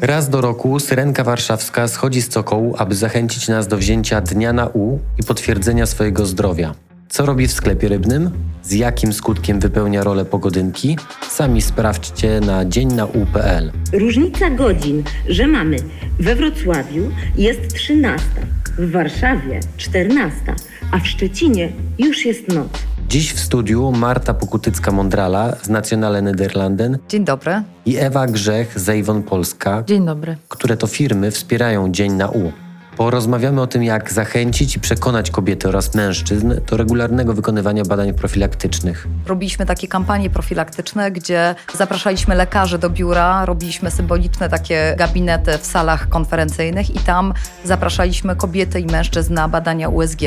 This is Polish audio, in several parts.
Raz do roku Syrenka Warszawska schodzi z cokołu, aby zachęcić nas do wzięcia dnia na U i potwierdzenia swojego zdrowia. Co robi w sklepie rybnym? Z jakim skutkiem wypełnia rolę pogodynki? Sami sprawdźcie na dzień na U.pl. Różnica godzin, że mamy we Wrocławiu jest 13, w Warszawie 14, a w Szczecinie już jest noc. Dziś w studiu Marta Pokutycka-Mondrala z Nationale Nederlanden Dzień dobry. i Ewa Grzech z Avon Polska, Dzień dobry. które to firmy wspierają Dzień na U. Porozmawiamy o tym, jak zachęcić i przekonać kobiety oraz mężczyzn do regularnego wykonywania badań profilaktycznych. Robiliśmy takie kampanie profilaktyczne, gdzie zapraszaliśmy lekarzy do biura, robiliśmy symboliczne takie gabinety w salach konferencyjnych i tam zapraszaliśmy kobiety i mężczyzn na badania USG.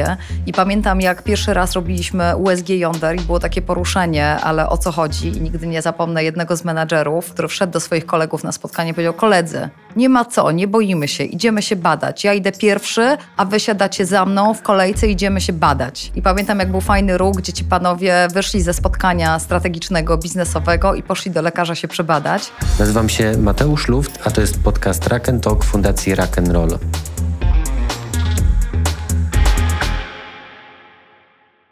I pamiętam, jak pierwszy raz robiliśmy USG Yonder i było takie poruszenie, ale o co chodzi? I nigdy nie zapomnę jednego z menadżerów, który wszedł do swoich kolegów na spotkanie i powiedział: Koledzy, nie ma co, nie boimy się, idziemy się badać. Ja idę pierwszy, a wy siadacie za mną w kolejce idziemy się badać. I pamiętam, jak był fajny ruch, gdzie ci panowie wyszli ze spotkania strategicznego, biznesowego i poszli do lekarza się przebadać. Nazywam się Mateusz Luft, a to jest podcast and Talk Fundacji Rock Roll.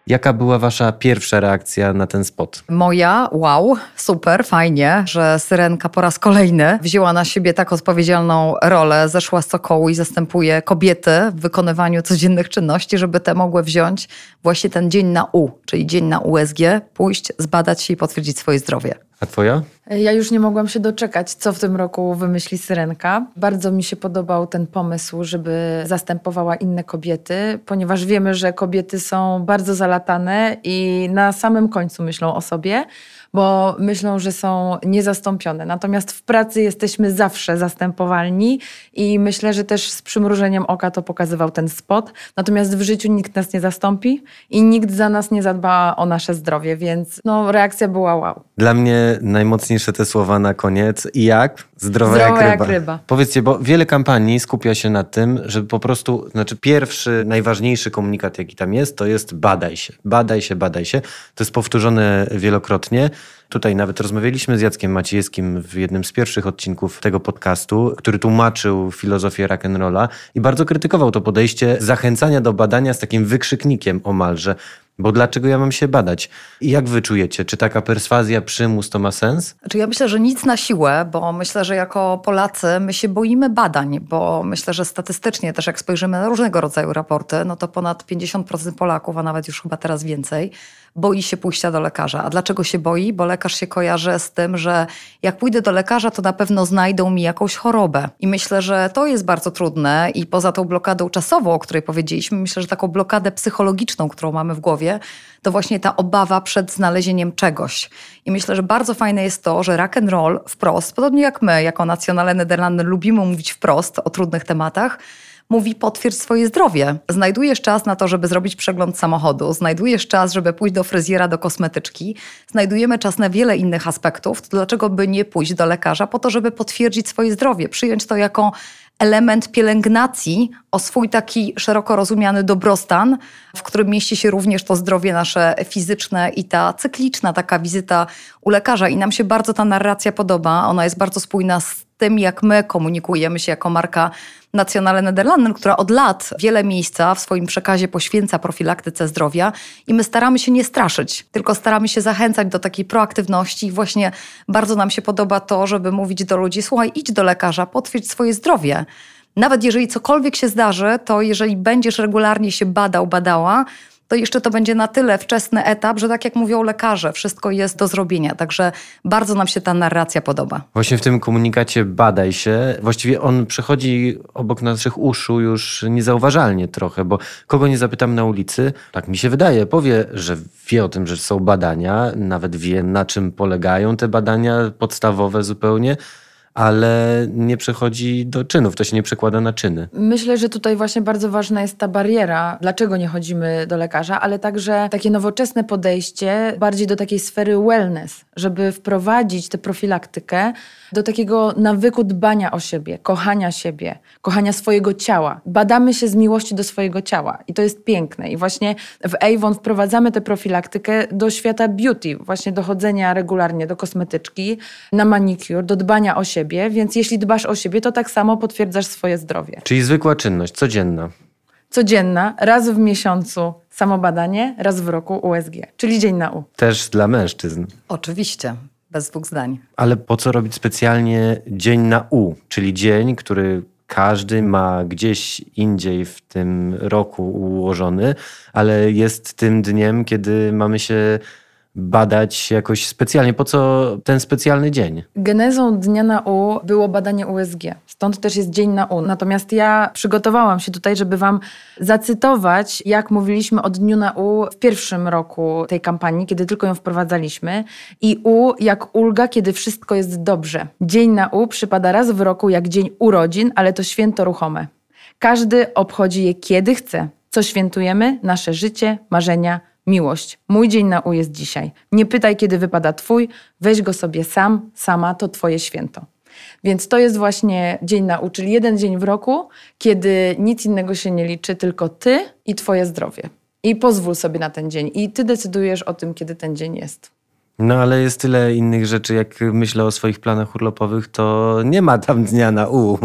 Jaka była wasza pierwsza reakcja na ten spot? Moja, wow, super, fajnie, że Syrenka po raz kolejny wzięła na siebie tak odpowiedzialną rolę, zeszła z cokołu i zastępuje kobiety w wykonywaniu codziennych czynności, żeby te mogły wziąć właśnie ten dzień na U, czyli dzień na USG, pójść, zbadać się i potwierdzić swoje zdrowie. A twoja? Ja już nie mogłam się doczekać, co w tym roku wymyśli Syrenka. Bardzo mi się podobał ten pomysł, żeby zastępowała inne kobiety, ponieważ wiemy, że kobiety są bardzo zalatane i na samym końcu myślą o sobie, bo myślą, że są niezastąpione. Natomiast w pracy jesteśmy zawsze zastępowalni i myślę, że też z przymrużeniem oka to pokazywał ten spot. Natomiast w życiu nikt nas nie zastąpi i nikt za nas nie zadba o nasze zdrowie, więc no, reakcja była wow. Dla mnie najmocniejsze te słowa na koniec. I jak? Zdrowa, Zdrowa jak, jak ryba. ryba. Powiedzcie, bo wiele kampanii skupia się na tym, żeby po prostu, znaczy pierwszy, najważniejszy komunikat, jaki tam jest, to jest badaj się. Badaj się, badaj się. To jest powtórzone wielokrotnie. Tutaj nawet rozmawialiśmy z Jackiem Maciejewskim w jednym z pierwszych odcinków tego podcastu, który tłumaczył filozofię rock'n'rolla i bardzo krytykował to podejście zachęcania do badania z takim wykrzyknikiem omalże. Bo dlaczego ja mam się badać? I jak wy czujecie? Czy taka perswazja, przymus to ma sens? Znaczy ja myślę, że nic na siłę, bo myślę, że jako Polacy my się boimy badań, bo myślę, że statystycznie też jak spojrzymy na różnego rodzaju raporty, no to ponad 50% Polaków, a nawet już chyba teraz więcej, boi się pójścia do lekarza. A dlaczego się boi? Bo lekarz się kojarzy z tym, że jak pójdę do lekarza, to na pewno znajdą mi jakąś chorobę. I myślę, że to jest bardzo trudne i poza tą blokadą czasową, o której powiedzieliśmy, myślę, że taką blokadę psychologiczną, którą mamy w głowie, to właśnie ta obawa przed znalezieniem czegoś. I myślę, że bardzo fajne jest to, że rock and roll wprost, podobnie jak my, jako Nationale Nederlanden lubimy mówić wprost o trudnych tematach, mówi potwierdź swoje zdrowie. Znajdujesz czas na to, żeby zrobić przegląd samochodu, znajdujesz czas, żeby pójść do fryzjera, do kosmetyczki, znajdujemy czas na wiele innych aspektów, to dlaczego by nie pójść do lekarza po to, żeby potwierdzić swoje zdrowie, przyjąć to jako element pielęgnacji o swój taki szeroko rozumiany dobrostan, w którym mieści się również to zdrowie nasze fizyczne i ta cykliczna taka wizyta u lekarza. I nam się bardzo ta narracja podoba. Ona jest bardzo spójna z tym, jak my komunikujemy się jako marka Nationale Nederlanden, która od lat wiele miejsca w swoim przekazie poświęca profilaktyce zdrowia i my staramy się nie straszyć, tylko staramy się zachęcać do takiej proaktywności i właśnie bardzo nam się podoba to, żeby mówić do ludzi, słuchaj, idź do lekarza, potwierdź swoje zdrowie. Nawet jeżeli cokolwiek się zdarzy, to jeżeli będziesz regularnie się badał, badała, to jeszcze to będzie na tyle wczesny etap, że tak jak mówią lekarze, wszystko jest do zrobienia. Także bardzo nam się ta narracja podoba. Właśnie w tym komunikacie badaj się, właściwie on przechodzi obok naszych uszu już niezauważalnie trochę, bo kogo nie zapytam na ulicy, tak mi się wydaje, powie, że wie o tym, że są badania, nawet wie na czym polegają te badania podstawowe zupełnie, ale nie przechodzi do czynów, to się nie przekłada na czyny. Myślę, że tutaj właśnie bardzo ważna jest ta bariera, dlaczego nie chodzimy do lekarza, ale także takie nowoczesne podejście bardziej do takiej sfery wellness, żeby wprowadzić tę profilaktykę do takiego nawyku dbania o siebie, kochania siebie, kochania swojego ciała. Badamy się z miłości do swojego ciała i to jest piękne. I właśnie w Avon wprowadzamy tę profilaktykę do świata beauty, właśnie do chodzenia regularnie do kosmetyczki, na manicure, do dbania o siebie siebie, więc jeśli dbasz o siebie, to tak samo potwierdzasz swoje zdrowie. Czyli zwykła czynność, codzienna. Codzienna, raz w miesiącu samobadanie, raz w roku USG, czyli dzień na U. Też dla mężczyzn. Oczywiście, bez dwóch zdań. Ale po co robić specjalnie dzień na U, czyli dzień, który każdy ma gdzieś indziej w tym roku ułożony, ale jest tym dniem, kiedy mamy się badać jakoś specjalnie. Po co ten specjalny dzień? Genezą dnia na U było badanie USG. Stąd też jest dzień na U. Natomiast ja przygotowałam się tutaj, żeby Wam zacytować, jak mówiliśmy o dniu na U w pierwszym roku tej kampanii, kiedy tylko ją wprowadzaliśmy. I U jak ulga, kiedy wszystko jest dobrze. Dzień na U przypada raz w roku jak dzień urodzin, ale to święto ruchome. Każdy obchodzi je kiedy chce. Co świętujemy? Nasze życie, marzenia, miłość. Mój dzień na U jest dzisiaj. Nie pytaj, kiedy wypada Twój, weź go sobie sam, sama, to Twoje święto. Więc to jest właśnie dzień na U, czyli jeden dzień w roku, kiedy nic innego się nie liczy, tylko Ty i Twoje zdrowie. I pozwól sobie na ten dzień. I Ty decydujesz o tym, kiedy ten dzień jest. No ale jest tyle innych rzeczy, jak myślę o swoich planach urlopowych, to nie ma tam dnia na U.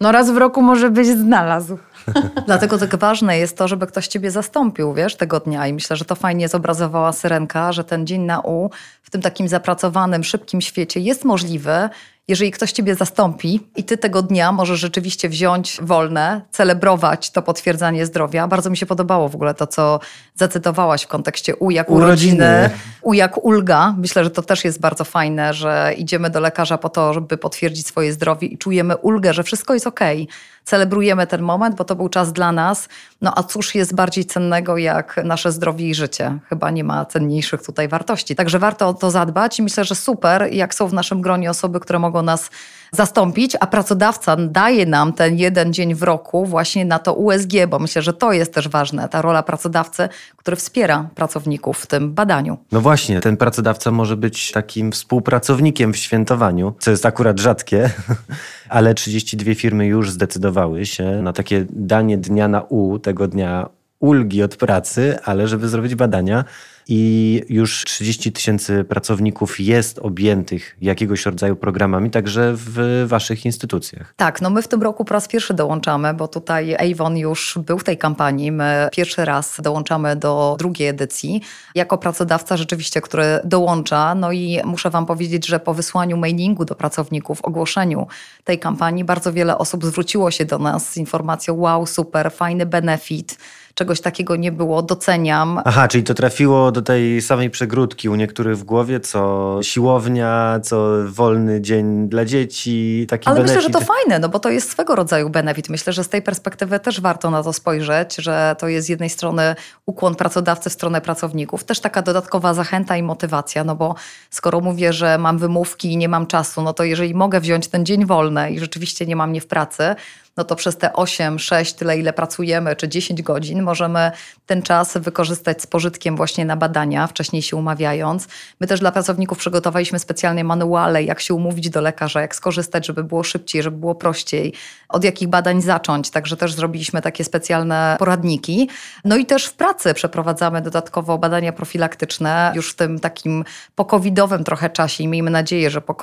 No raz w roku może być znalazł. Dlatego tak ważne jest to, żeby ktoś ciebie zastąpił, wiesz, tego dnia. I myślę, że to fajnie zobrazowała Syrenka, że ten dzień na U w tym takim zapracowanym, szybkim świecie jest możliwy, jeżeli ktoś ciebie zastąpi i ty tego dnia możesz rzeczywiście wziąć wolne, celebrować to potwierdzanie zdrowia. Bardzo mi się podobało w ogóle to, co zacytowałaś w kontekście U jak urodziny, urodziny U jak ulga. Myślę, że to też jest bardzo fajne, że idziemy do lekarza po to, żeby potwierdzić swoje zdrowie i czujemy ulgę, że wszystko jest okej. Okay celebrujemy ten moment, bo to był czas dla nas. No a cóż jest bardziej cennego jak nasze zdrowie i życie? Chyba nie ma cenniejszych tutaj wartości. Także warto o to zadbać myślę, że super, jak są w naszym gronie osoby, które mogą nas zastąpić, a pracodawca daje nam ten jeden dzień w roku właśnie na to USG, bo myślę, że to jest też ważne, ta rola pracodawcy, który wspiera pracowników w tym badaniu. No właśnie, ten pracodawca może być takim współpracownikiem w świętowaniu, co jest akurat rzadkie, ale 32 firmy już zdecydowały się na takie danie dnia na U, tego dnia ulgi od pracy, ale żeby zrobić badania, i już 30 tysięcy pracowników jest objętych jakiegoś rodzaju programami, także w waszych instytucjach. Tak, no my w tym roku po raz pierwszy dołączamy, bo tutaj Avon już był w tej kampanii. My pierwszy raz dołączamy do drugiej edycji. Jako pracodawca rzeczywiście, który dołącza, no i muszę wam powiedzieć, że po wysłaniu mailingu do pracowników, ogłoszeniu tej kampanii, bardzo wiele osób zwróciło się do nas z informacją wow, super, fajny benefit, czegoś takiego nie było, doceniam. Aha, czyli to trafiło do tej samej przegródki u niektórych w głowie, co siłownia, co wolny dzień dla dzieci, taki Ale benefit. myślę, że to fajne, no bo to jest swego rodzaju benefit. Myślę, że z tej perspektywy też warto na to spojrzeć, że to jest z jednej strony ukłon pracodawcy w stronę pracowników, też taka dodatkowa zachęta i motywacja, no bo skoro mówię, że mam wymówki i nie mam czasu, no to jeżeli mogę wziąć ten dzień wolny i rzeczywiście nie mam mnie w pracy, no to przez te 8, 6, tyle ile pracujemy, czy 10 godzin, możemy ten czas wykorzystać z pożytkiem właśnie na badania, wcześniej się umawiając. My też dla pracowników przygotowaliśmy specjalne manuale, jak się umówić do lekarza, jak skorzystać, żeby było szybciej, żeby było prościej, od jakich badań zacząć. Także też zrobiliśmy takie specjalne poradniki. No i też w pracy przeprowadzamy dodatkowo badania profilaktyczne już w tym takim pokowidowym trochę czasie i miejmy nadzieję, że po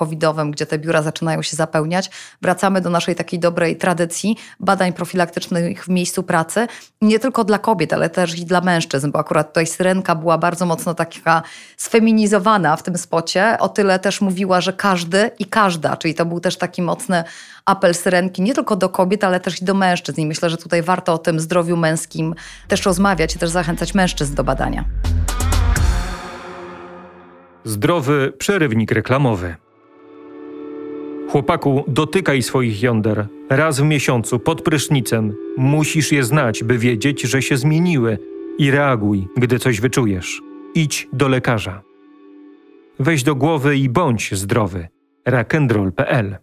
gdzie te biura zaczynają się zapełniać, wracamy do naszej takiej dobrej tradycji badań profilaktycznych w miejscu pracy, nie tylko dla kobiet, ale też i dla mężczyzn, bo akurat tutaj Syrenka była bardzo mocno taka sfeminizowana w tym spocie, o tyle też mówiła, że każdy i każda, czyli to był też taki mocny apel Syrenki nie tylko do kobiet, ale też i do mężczyzn i myślę, że tutaj warto o tym zdrowiu męskim też rozmawiać i też zachęcać mężczyzn do badania. Zdrowy przerywnik reklamowy. Chłopaku, dotykaj swoich jąder. Raz w miesiącu, pod prysznicem. Musisz je znać, by wiedzieć, że się zmieniły. I reaguj, gdy coś wyczujesz. Idź do lekarza. Weź do głowy i bądź zdrowy. Rock'n'roll.pl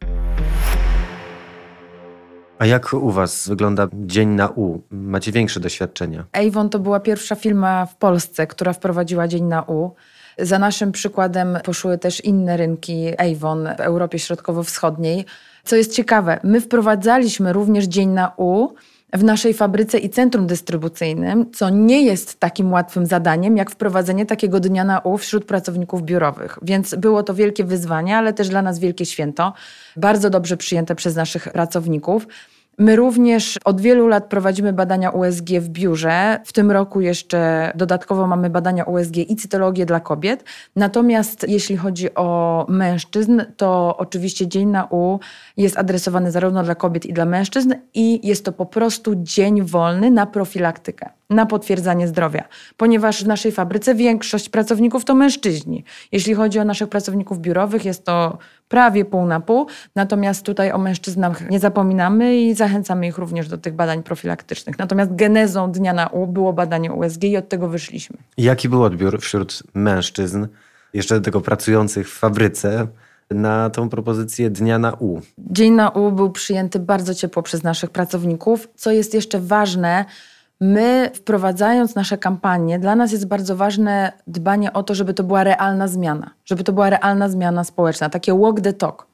a jak u Was wygląda dzień na U? Macie większe doświadczenia? Avon to była pierwsza firma w Polsce, która wprowadziła dzień na U. Za naszym przykładem poszły też inne rynki Avon w Europie Środkowo-Wschodniej. Co jest ciekawe, my wprowadzaliśmy również dzień na U w naszej fabryce i centrum dystrybucyjnym, co nie jest takim łatwym zadaniem, jak wprowadzenie takiego dnia na U wśród pracowników biurowych. Więc było to wielkie wyzwanie, ale też dla nas wielkie święto. Bardzo dobrze przyjęte przez naszych pracowników. My również od wielu lat prowadzimy badania USG w biurze. W tym roku jeszcze dodatkowo mamy badania USG i cytologię dla kobiet. Natomiast jeśli chodzi o mężczyzn, to oczywiście Dzień na U jest adresowany zarówno dla kobiet i dla mężczyzn i jest to po prostu dzień wolny na profilaktykę na potwierdzanie zdrowia, ponieważ w naszej fabryce większość pracowników to mężczyźni. Jeśli chodzi o naszych pracowników biurowych, jest to prawie pół na pół, natomiast tutaj o mężczyznach nie zapominamy i zachęcamy ich również do tych badań profilaktycznych. Natomiast genezą Dnia na U było badanie USG i od tego wyszliśmy. Jaki był odbiór wśród mężczyzn, jeszcze do tego pracujących w fabryce, na tą propozycję Dnia na U? Dzień na U był przyjęty bardzo ciepło przez naszych pracowników. Co jest jeszcze ważne, My, wprowadzając nasze kampanie, dla nas jest bardzo ważne dbanie o to, żeby to była realna zmiana, żeby to była realna zmiana społeczna, takie walk the talk.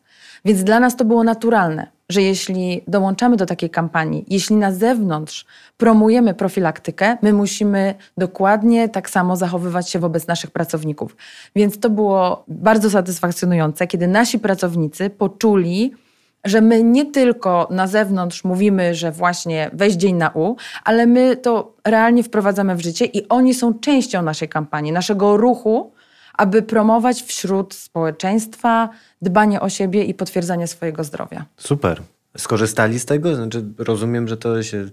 Więc dla nas to było naturalne, że jeśli dołączamy do takiej kampanii, jeśli na zewnątrz promujemy profilaktykę, my musimy dokładnie tak samo zachowywać się wobec naszych pracowników. Więc to było bardzo satysfakcjonujące, kiedy nasi pracownicy poczuli, że my nie tylko na zewnątrz mówimy, że właśnie weź dzień na U, ale my to realnie wprowadzamy w życie i oni są częścią naszej kampanii, naszego ruchu, aby promować wśród społeczeństwa dbanie o siebie i potwierdzanie swojego zdrowia. Super. Skorzystali z tego? Znaczy, rozumiem, że to się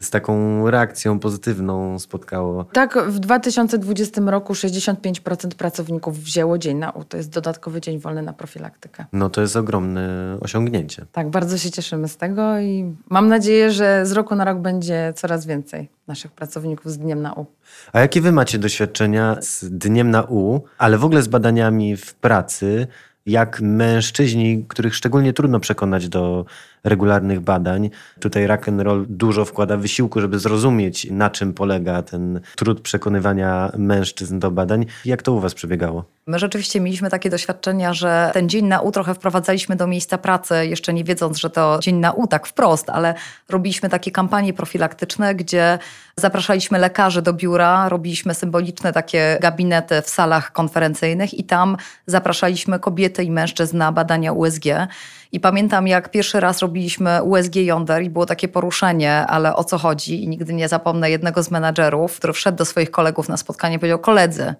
z taką reakcją pozytywną spotkało. Tak, w 2020 roku 65% pracowników wzięło dzień na U. To jest dodatkowy dzień wolny na profilaktykę. No to jest ogromne osiągnięcie. Tak, bardzo się cieszymy z tego i mam nadzieję, że z roku na rok będzie coraz więcej naszych pracowników z Dniem na U. A jakie wy macie doświadczenia z Dniem na U, ale w ogóle z badaniami w pracy? jak mężczyźni, których szczególnie trudno przekonać do regularnych badań. Tutaj rock and roll dużo wkłada wysiłku, żeby zrozumieć, na czym polega ten trud przekonywania mężczyzn do badań. Jak to u was przebiegało? My rzeczywiście mieliśmy takie doświadczenia, że ten dzień na U trochę wprowadzaliśmy do miejsca pracy, jeszcze nie wiedząc, że to dzień na U tak wprost, ale robiliśmy takie kampanie profilaktyczne, gdzie zapraszaliśmy lekarzy do biura, robiliśmy symboliczne takie gabinety w salach konferencyjnych i tam zapraszaliśmy kobiety i mężczyzn na badania USG. I pamiętam, jak pierwszy raz robiliśmy USG Yonder i było takie poruszenie, ale o co chodzi? I nigdy nie zapomnę jednego z menadżerów, który wszedł do swoich kolegów na spotkanie i powiedział: Koledzy,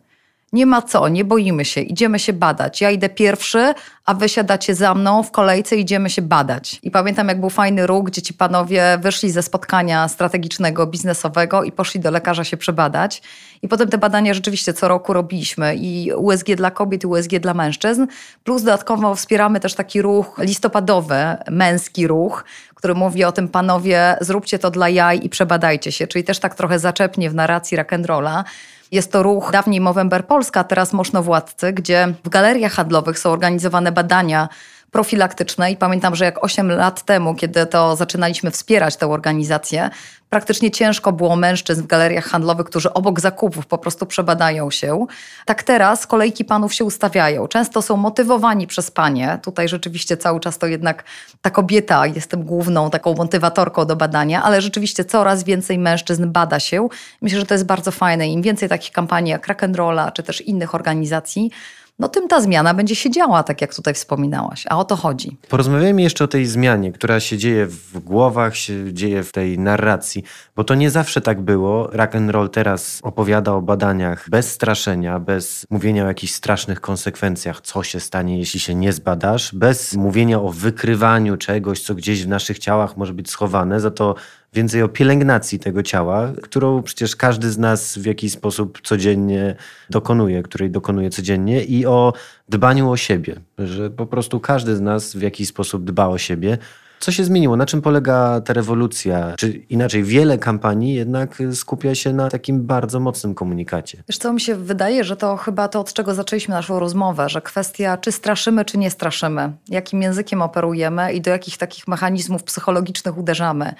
nie ma co, nie boimy się, idziemy się badać. Ja idę pierwszy, a wy siadacie za mną w kolejce, idziemy się badać. I pamiętam, jak był fajny ruch, gdzie ci panowie wyszli ze spotkania strategicznego, biznesowego i poszli do lekarza się przebadać. I potem te badania rzeczywiście co roku robiliśmy i USG dla kobiet i USG dla mężczyzn. Plus dodatkowo wspieramy też taki ruch listopadowy, męski ruch, który mówi o tym, panowie, zróbcie to dla jaj i przebadajcie się. Czyli też tak trochę zaczepnie w narracji rock'n'rolla jest to ruch dawniej Movember Polska, teraz Władcy, gdzie w galeriach handlowych są organizowane badania profilaktyczne i pamiętam, że jak 8 lat temu, kiedy to zaczynaliśmy wspierać tę organizację, praktycznie ciężko było mężczyzn w galeriach handlowych, którzy obok zakupów po prostu przebadają się. Tak teraz kolejki panów się ustawiają. Często są motywowani przez panie. Tutaj rzeczywiście cały czas to jednak ta kobieta jest główną taką motywatorką do badania, ale rzeczywiście coraz więcej mężczyzn bada się. Myślę, że to jest bardzo fajne. Im więcej takich kampanii jak Rock'n'Rolla czy też innych organizacji, no tym ta zmiana będzie się działa, tak jak tutaj wspominałaś. A o to chodzi. Porozmawiajmy jeszcze o tej zmianie, która się dzieje w głowach, się dzieje w tej narracji, bo to nie zawsze tak było. Rock and roll teraz opowiada o badaniach bez straszenia, bez mówienia o jakichś strasznych konsekwencjach, co się stanie, jeśli się nie zbadasz, bez mówienia o wykrywaniu czegoś, co gdzieś w naszych ciałach może być schowane, za to więcej o pielęgnacji tego ciała, którą przecież każdy z nas w jakiś sposób codziennie dokonuje, której dokonuje codziennie i o dbaniu o siebie, że po prostu każdy z nas w jakiś sposób dba o siebie. Co się zmieniło? Na czym polega ta rewolucja? Czy inaczej, wiele kampanii jednak skupia się na takim bardzo mocnym komunikacie. Wiesz co, mi się wydaje, że to chyba to, od czego zaczęliśmy naszą rozmowę, że kwestia, czy straszymy, czy nie straszymy, jakim językiem operujemy i do jakich takich mechanizmów psychologicznych uderzamy.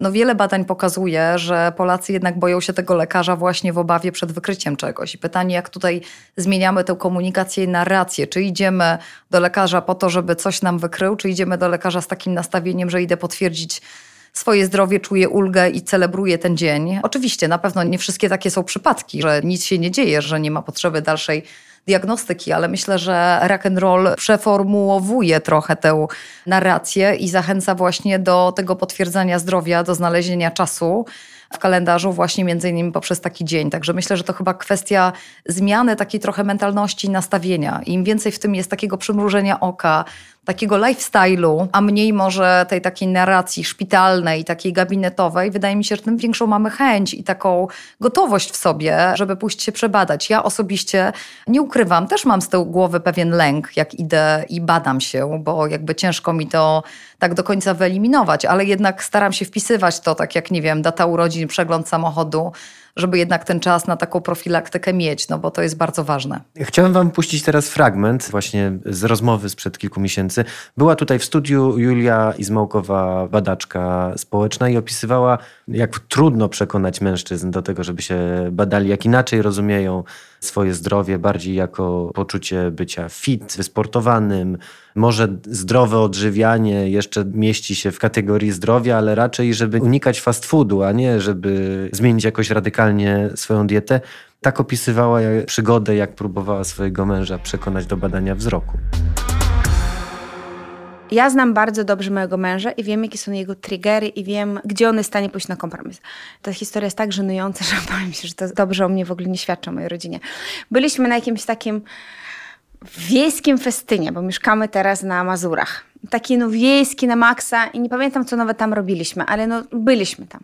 No wiele badań pokazuje, że Polacy jednak boją się tego lekarza właśnie w obawie przed wykryciem czegoś. I pytanie, jak tutaj zmieniamy tę komunikację i narrację. Czy idziemy do lekarza po to, żeby coś nam wykrył, czy idziemy do lekarza z takim nastawieniem, że idę potwierdzić swoje zdrowie, czuje ulgę i celebruje ten dzień. Oczywiście, na pewno nie wszystkie takie są przypadki, że nic się nie dzieje, że nie ma potrzeby dalszej diagnostyki, ale myślę, że rock and roll przeformułowuje trochę tę narrację i zachęca właśnie do tego potwierdzenia zdrowia, do znalezienia czasu w kalendarzu właśnie między innymi poprzez taki dzień. Także myślę, że to chyba kwestia zmiany takiej trochę mentalności, nastawienia. Im więcej w tym jest takiego przymrużenia oka, takiego lifestyle'u, a mniej może tej takiej narracji szpitalnej, takiej gabinetowej, wydaje mi się, że tym większą mamy chęć i taką gotowość w sobie, żeby pójść się przebadać. Ja osobiście nie ukrywam, też mam z tyłu głowy pewien lęk, jak idę i badam się, bo jakby ciężko mi to tak do końca wyeliminować, ale jednak staram się wpisywać to, tak jak, nie wiem, data urodzin, przegląd samochodu, żeby jednak ten czas na taką profilaktykę mieć, no bo to jest bardzo ważne. Chciałem wam puścić teraz fragment właśnie z rozmowy sprzed kilku miesięcy. Była tutaj w studiu Julia Izmałkowa, badaczka społeczna i opisywała, jak trudno przekonać mężczyzn do tego, żeby się badali, jak inaczej rozumieją swoje zdrowie, bardziej jako poczucie bycia fit, wysportowanym. Może zdrowe odżywianie jeszcze mieści się w kategorii zdrowia, ale raczej, żeby unikać fast foodu, a nie żeby zmienić jakoś radykalnie swoją dietę. Tak opisywała przygodę, jak próbowała swojego męża przekonać do badania wzroku. Ja znam bardzo dobrze mojego męża i wiem, jakie są jego triggery i wiem, gdzie on jest w stanie pójść na kompromis. Ta historia jest tak żenująca, że powiem się, że to dobrze o mnie w ogóle nie świadczy o mojej rodzinie. Byliśmy na jakimś takim wiejskim festynie, bo mieszkamy teraz na Mazurach. Taki no wiejski na maksa i nie pamiętam, co nawet tam robiliśmy, ale no byliśmy tam.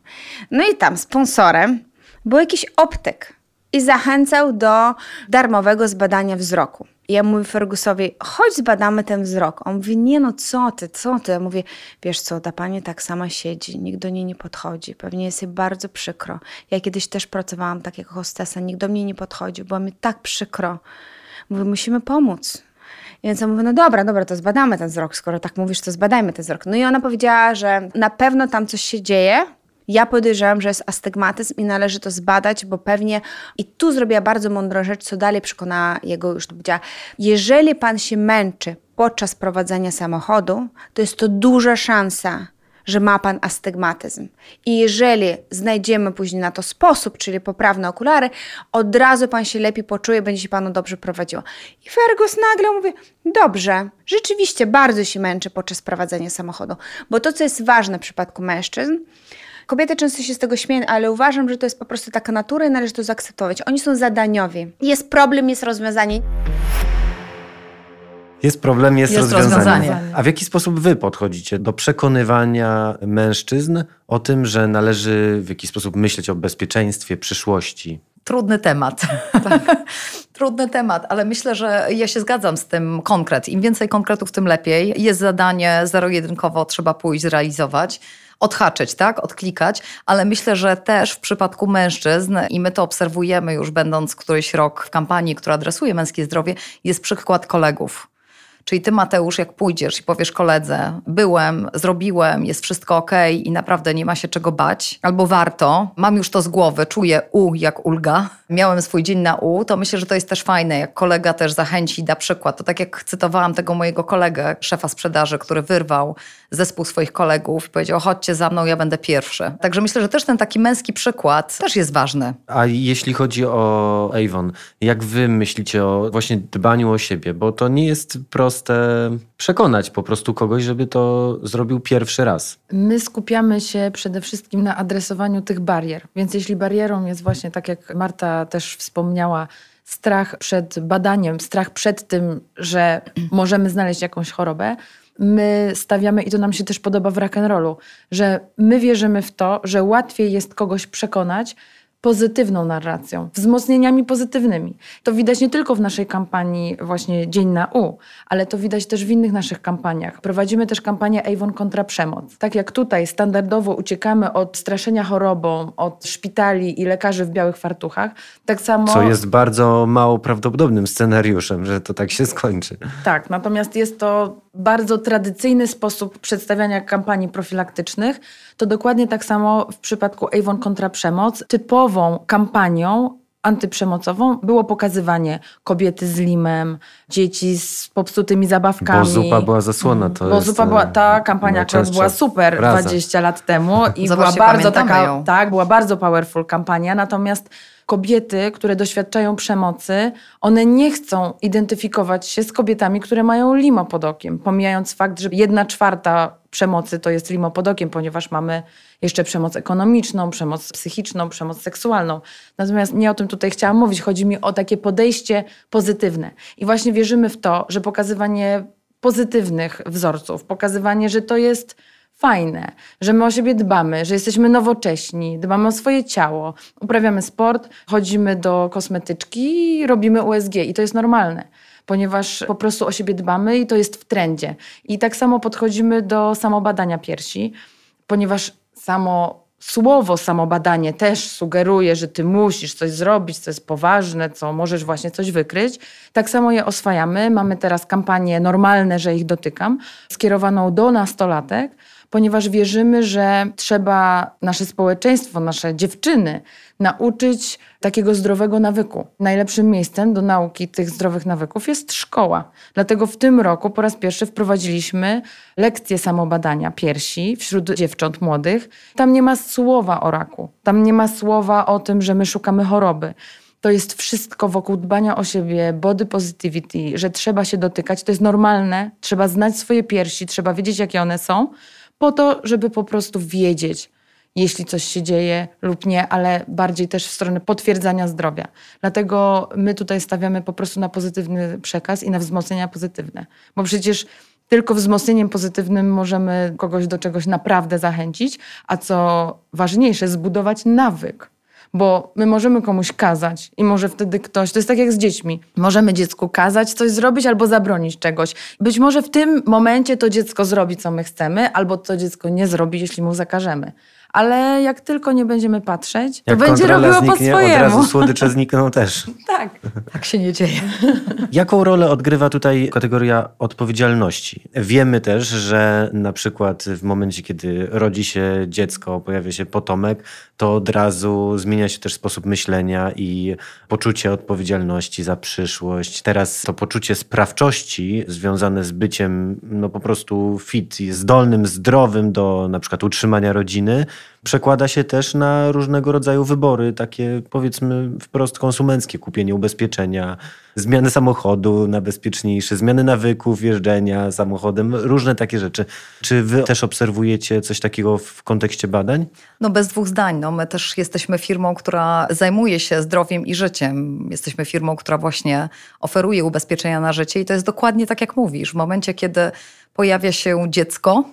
No i tam sponsorem był jakiś optyk i zachęcał do darmowego zbadania wzroku. Ja mówię Fergusowi, chodź zbadamy ten wzrok. On mówi, nie no co ty, co ty? Ja mówię, wiesz co, ta pani tak sama siedzi, nikt do niej nie podchodzi, pewnie jest jej bardzo przykro. Ja kiedyś też pracowałam tak jako hostesa, nikt do mnie nie podchodził, było mi tak przykro. Mówię, musimy pomóc. Więc ja mówię, no dobra, dobra, to zbadamy ten wzrok, skoro tak mówisz, to zbadajmy ten wzrok. No i ona powiedziała, że na pewno tam coś się dzieje, ja podejrzewam, że jest astygmatyzm i należy to zbadać, bo pewnie i tu zrobiła bardzo mądrą rzecz, co dalej przekonała jego już to powiedziała. Jeżeli pan się męczy podczas prowadzenia samochodu, to jest to duża szansa, że ma pan astygmatyzm. I jeżeli znajdziemy później na to sposób, czyli poprawne okulary, od razu pan się lepiej poczuje, będzie się panu dobrze prowadziło. I Fergus nagle mówi: Dobrze, rzeczywiście bardzo się męczy podczas prowadzenia samochodu, bo to, co jest ważne w przypadku mężczyzn, Kobiety często się z tego śmieją, ale uważam, że to jest po prostu taka natura i należy to zaakceptować. Oni są zadaniowi. Jest problem, jest rozwiązanie. Jest problem, jest, jest rozwiązanie. rozwiązanie. A w jaki sposób wy podchodzicie do przekonywania mężczyzn o tym, że należy w jakiś sposób myśleć o bezpieczeństwie, przyszłości? Trudny temat. Tak. Trudny temat, ale myślę, że ja się zgadzam z tym konkret. Im więcej konkretów, tym lepiej. Jest zadanie zero-jedynkowo, trzeba pójść, zrealizować odhaczyć, tak, odklikać, ale myślę, że też w przypadku mężczyzn, i my to obserwujemy już będąc któryś rok w kampanii, która adresuje męskie zdrowie, jest przykład kolegów. Czyli ty, Mateusz, jak pójdziesz i powiesz koledze, byłem, zrobiłem, jest wszystko ok i naprawdę nie ma się czego bać, albo warto, mam już to z głowy, czuję U jak ulga, miałem swój dzień na U, to myślę, że to jest też fajne, jak kolega też zachęci, da przykład. To tak jak cytowałam tego mojego kolegę, szefa sprzedaży, który wyrwał zespół swoich kolegów i powiedział, chodźcie za mną, ja będę pierwszy. Także myślę, że też ten taki męski przykład też jest ważny. A jeśli chodzi o Avon, jak wy myślicie o właśnie dbaniu o siebie? Bo to nie jest proste przekonać po prostu kogoś, żeby to zrobił pierwszy raz. My skupiamy się przede wszystkim na adresowaniu tych barier. Więc jeśli barierą jest właśnie, tak jak Marta też wspomniała, strach przed badaniem, strach przed tym, że możemy znaleźć jakąś chorobę, my stawiamy, i to nam się też podoba w rock'n'rollu, że my wierzymy w to, że łatwiej jest kogoś przekonać, pozytywną narracją, wzmocnieniami pozytywnymi. To widać nie tylko w naszej kampanii właśnie Dzień na U, ale to widać też w innych naszych kampaniach. Prowadzimy też kampanię Avon kontra przemoc. Tak jak tutaj standardowo uciekamy od straszenia chorobą, od szpitali i lekarzy w białych fartuchach, tak samo... Co jest bardzo mało prawdopodobnym scenariuszem, że to tak się skończy. Tak, natomiast jest to bardzo tradycyjny sposób przedstawiania kampanii profilaktycznych, to dokładnie tak samo w przypadku Avon kontra przemoc. Typową kampanią antyprzemocową było pokazywanie kobiety z limem, dzieci z popsutymi zabawkami. Bo zupa była zasłona. To Bo jest, zupa była, ta e, kampania akurat była super fraza. 20 lat temu i była Zobaczcie, bardzo taka, ją. tak, była bardzo powerful kampania, natomiast kobiety, które doświadczają przemocy, one nie chcą identyfikować się z kobietami, które mają limo pod okiem, pomijając fakt, że jedna czwarta przemocy to jest limo pod okiem, ponieważ mamy jeszcze przemoc ekonomiczną, przemoc psychiczną, przemoc seksualną. Natomiast nie o tym tutaj chciałam mówić. Chodzi mi o takie podejście pozytywne. I właśnie wierzymy w to, że pokazywanie pozytywnych wzorców, pokazywanie, że to jest fajne, że my o siebie dbamy, że jesteśmy nowocześni, dbamy o swoje ciało, uprawiamy sport, chodzimy do kosmetyczki robimy USG i to jest normalne. Ponieważ po prostu o siebie dbamy i to jest w trendzie. I tak samo podchodzimy do samobadania piersi, ponieważ samo słowo samobadanie też sugeruje, że ty musisz coś zrobić, co jest poważne, co możesz właśnie coś wykryć. Tak samo je oswajamy. Mamy teraz kampanię normalne, że ich dotykam, skierowaną do nastolatek, ponieważ wierzymy, że trzeba nasze społeczeństwo, nasze dziewczyny nauczyć takiego zdrowego nawyku. Najlepszym miejscem do nauki tych zdrowych nawyków jest szkoła. Dlatego w tym roku po raz pierwszy wprowadziliśmy lekcje samobadania piersi wśród dziewcząt młodych. Tam nie ma słowa o raku, tam nie ma słowa o tym, że my szukamy choroby. To jest wszystko wokół dbania o siebie, body positivity, że trzeba się dotykać. To jest normalne. Trzeba znać swoje piersi, trzeba wiedzieć, jakie one są, po to, żeby po prostu wiedzieć, jeśli coś się dzieje lub nie, ale bardziej też w stronę potwierdzania zdrowia. Dlatego my tutaj stawiamy po prostu na pozytywny przekaz i na wzmocnienia pozytywne. Bo przecież tylko wzmocnieniem pozytywnym możemy kogoś do czegoś naprawdę zachęcić, a co ważniejsze, zbudować nawyk. Bo my możemy komuś kazać i może wtedy ktoś, to jest tak jak z dziećmi, możemy dziecku kazać coś zrobić albo zabronić czegoś. Być może w tym momencie to dziecko zrobi, co my chcemy, albo to dziecko nie zrobi, jeśli mu zakażemy. Ale jak tylko nie będziemy patrzeć, to Jak będzie robiło po zniknie, swojemu. od razu słodycze znikną też. Tak. Tak się nie dzieje. Jaką rolę odgrywa tutaj kategoria odpowiedzialności? Wiemy też, że na przykład w momencie, kiedy rodzi się dziecko, pojawia się potomek, to od razu zmienia się też sposób myślenia i poczucie odpowiedzialności za przyszłość. Teraz to poczucie sprawczości związane z byciem no po prostu fit i zdolnym, zdrowym do na przykład utrzymania rodziny, przekłada się też na różnego rodzaju wybory, takie powiedzmy wprost konsumenckie, kupienie ubezpieczenia, zmiany samochodu na bezpieczniejszy, zmiany nawyków jeżdżenia samochodem, różne takie rzeczy. Czy wy też obserwujecie coś takiego w kontekście badań? No bez dwóch zdań. No, my też jesteśmy firmą, która zajmuje się zdrowiem i życiem. Jesteśmy firmą, która właśnie oferuje ubezpieczenia na życie i to jest dokładnie tak, jak mówisz. W momencie, kiedy pojawia się dziecko,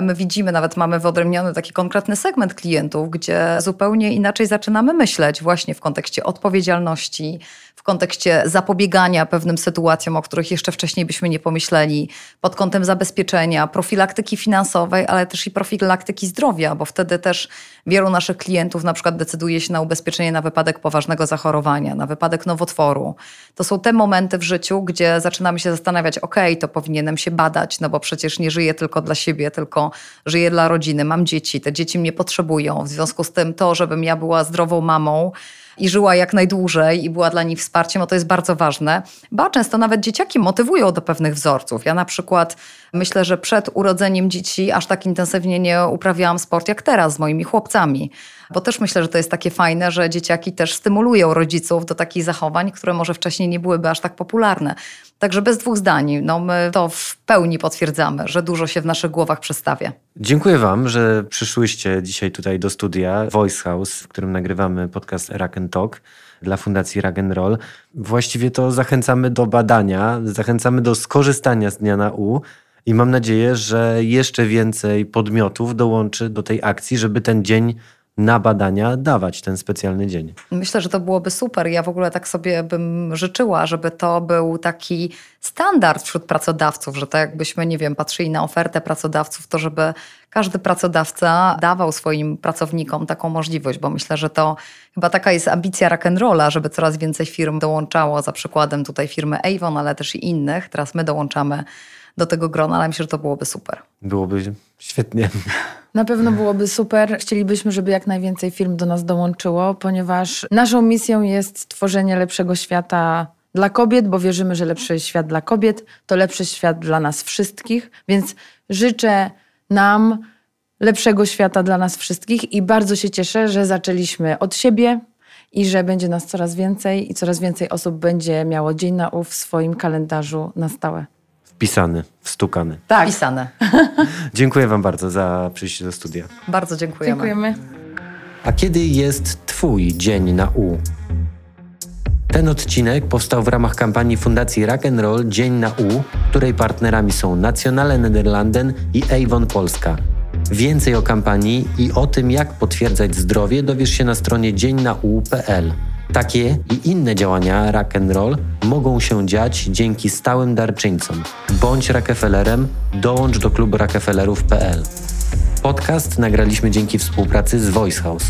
My widzimy, nawet mamy wyodrębniony taki konkretny segment klientów, gdzie zupełnie inaczej zaczynamy myśleć właśnie w kontekście odpowiedzialności, w kontekście zapobiegania pewnym sytuacjom, o których jeszcze wcześniej byśmy nie pomyśleli, pod kątem zabezpieczenia, profilaktyki finansowej, ale też i profilaktyki zdrowia, bo wtedy też wielu naszych klientów na przykład decyduje się na ubezpieczenie na wypadek poważnego zachorowania, na wypadek nowotworu. To są te momenty w życiu, gdzie zaczynamy się zastanawiać, ok, to powinienem się badać, no bo przecież nie żyję tylko dla siebie, tylko żyję dla rodziny, mam dzieci, te dzieci mnie potrzebują. W związku z tym to, żebym ja była zdrową mamą, i żyła jak najdłużej i była dla nich wsparciem, no to jest bardzo ważne. Ba, często nawet dzieciaki motywują do pewnych wzorców. Ja na przykład myślę, że przed urodzeniem dzieci aż tak intensywnie nie uprawiałam sport jak teraz z moimi chłopcami. Bo też myślę, że to jest takie fajne, że dzieciaki też stymulują rodziców do takich zachowań, które może wcześniej nie byłyby aż tak popularne. Także bez dwóch zdań, no my to w pełni potwierdzamy, że dużo się w naszych głowach przestawia. Dziękuję Wam, że przyszłyście dzisiaj tutaj do studia Voice House, w którym nagrywamy podcast and Talk dla Fundacji and Roll. Właściwie to zachęcamy do badania, zachęcamy do skorzystania z Dnia na U i mam nadzieję, że jeszcze więcej podmiotów dołączy do tej akcji, żeby ten dzień na badania dawać, ten specjalny dzień. Myślę, że to byłoby super. Ja w ogóle tak sobie bym życzyła, żeby to był taki standard wśród pracodawców, że tak jakbyśmy, nie wiem, patrzyli na ofertę pracodawców, to żeby każdy pracodawca dawał swoim pracownikom taką możliwość, bo myślę, że to chyba taka jest ambicja rock'n'rolla, żeby coraz więcej firm dołączało, za przykładem tutaj firmy Avon, ale też i innych. Teraz my dołączamy do tego grona, ale myślę, że to byłoby super. Byłoby świetnie. Na pewno byłoby super. Chcielibyśmy, żeby jak najwięcej firm do nas dołączyło, ponieważ naszą misją jest tworzenie lepszego świata dla kobiet, bo wierzymy, że lepszy świat dla kobiet to lepszy świat dla nas wszystkich. Więc życzę nam lepszego świata dla nas wszystkich i bardzo się cieszę, że zaczęliśmy od siebie i że będzie nas coraz więcej i coraz więcej osób będzie miało Dzień na Ów w swoim kalendarzu na stałe. Wpisany, wstukany. Tak, Pisane. Dziękuję Wam bardzo za przyjście do studia. Bardzo dziękujemy. dziękujemy. A kiedy jest Twój dzień na U? Ten odcinek powstał w ramach kampanii Fundacji Rock and Roll Dzień na U, której partnerami są Nationale Nederlanden i Avon Polska. Więcej o kampanii i o tym, jak potwierdzać zdrowie, dowiesz się na stronie dzieńnau.pl. Takie i inne działania Rock and Roll mogą się dziać dzięki stałym darczyńcom. Bądź Rockefellerem, dołącz do klubu Rockefellerów.pl. Podcast nagraliśmy dzięki współpracy z Voice House.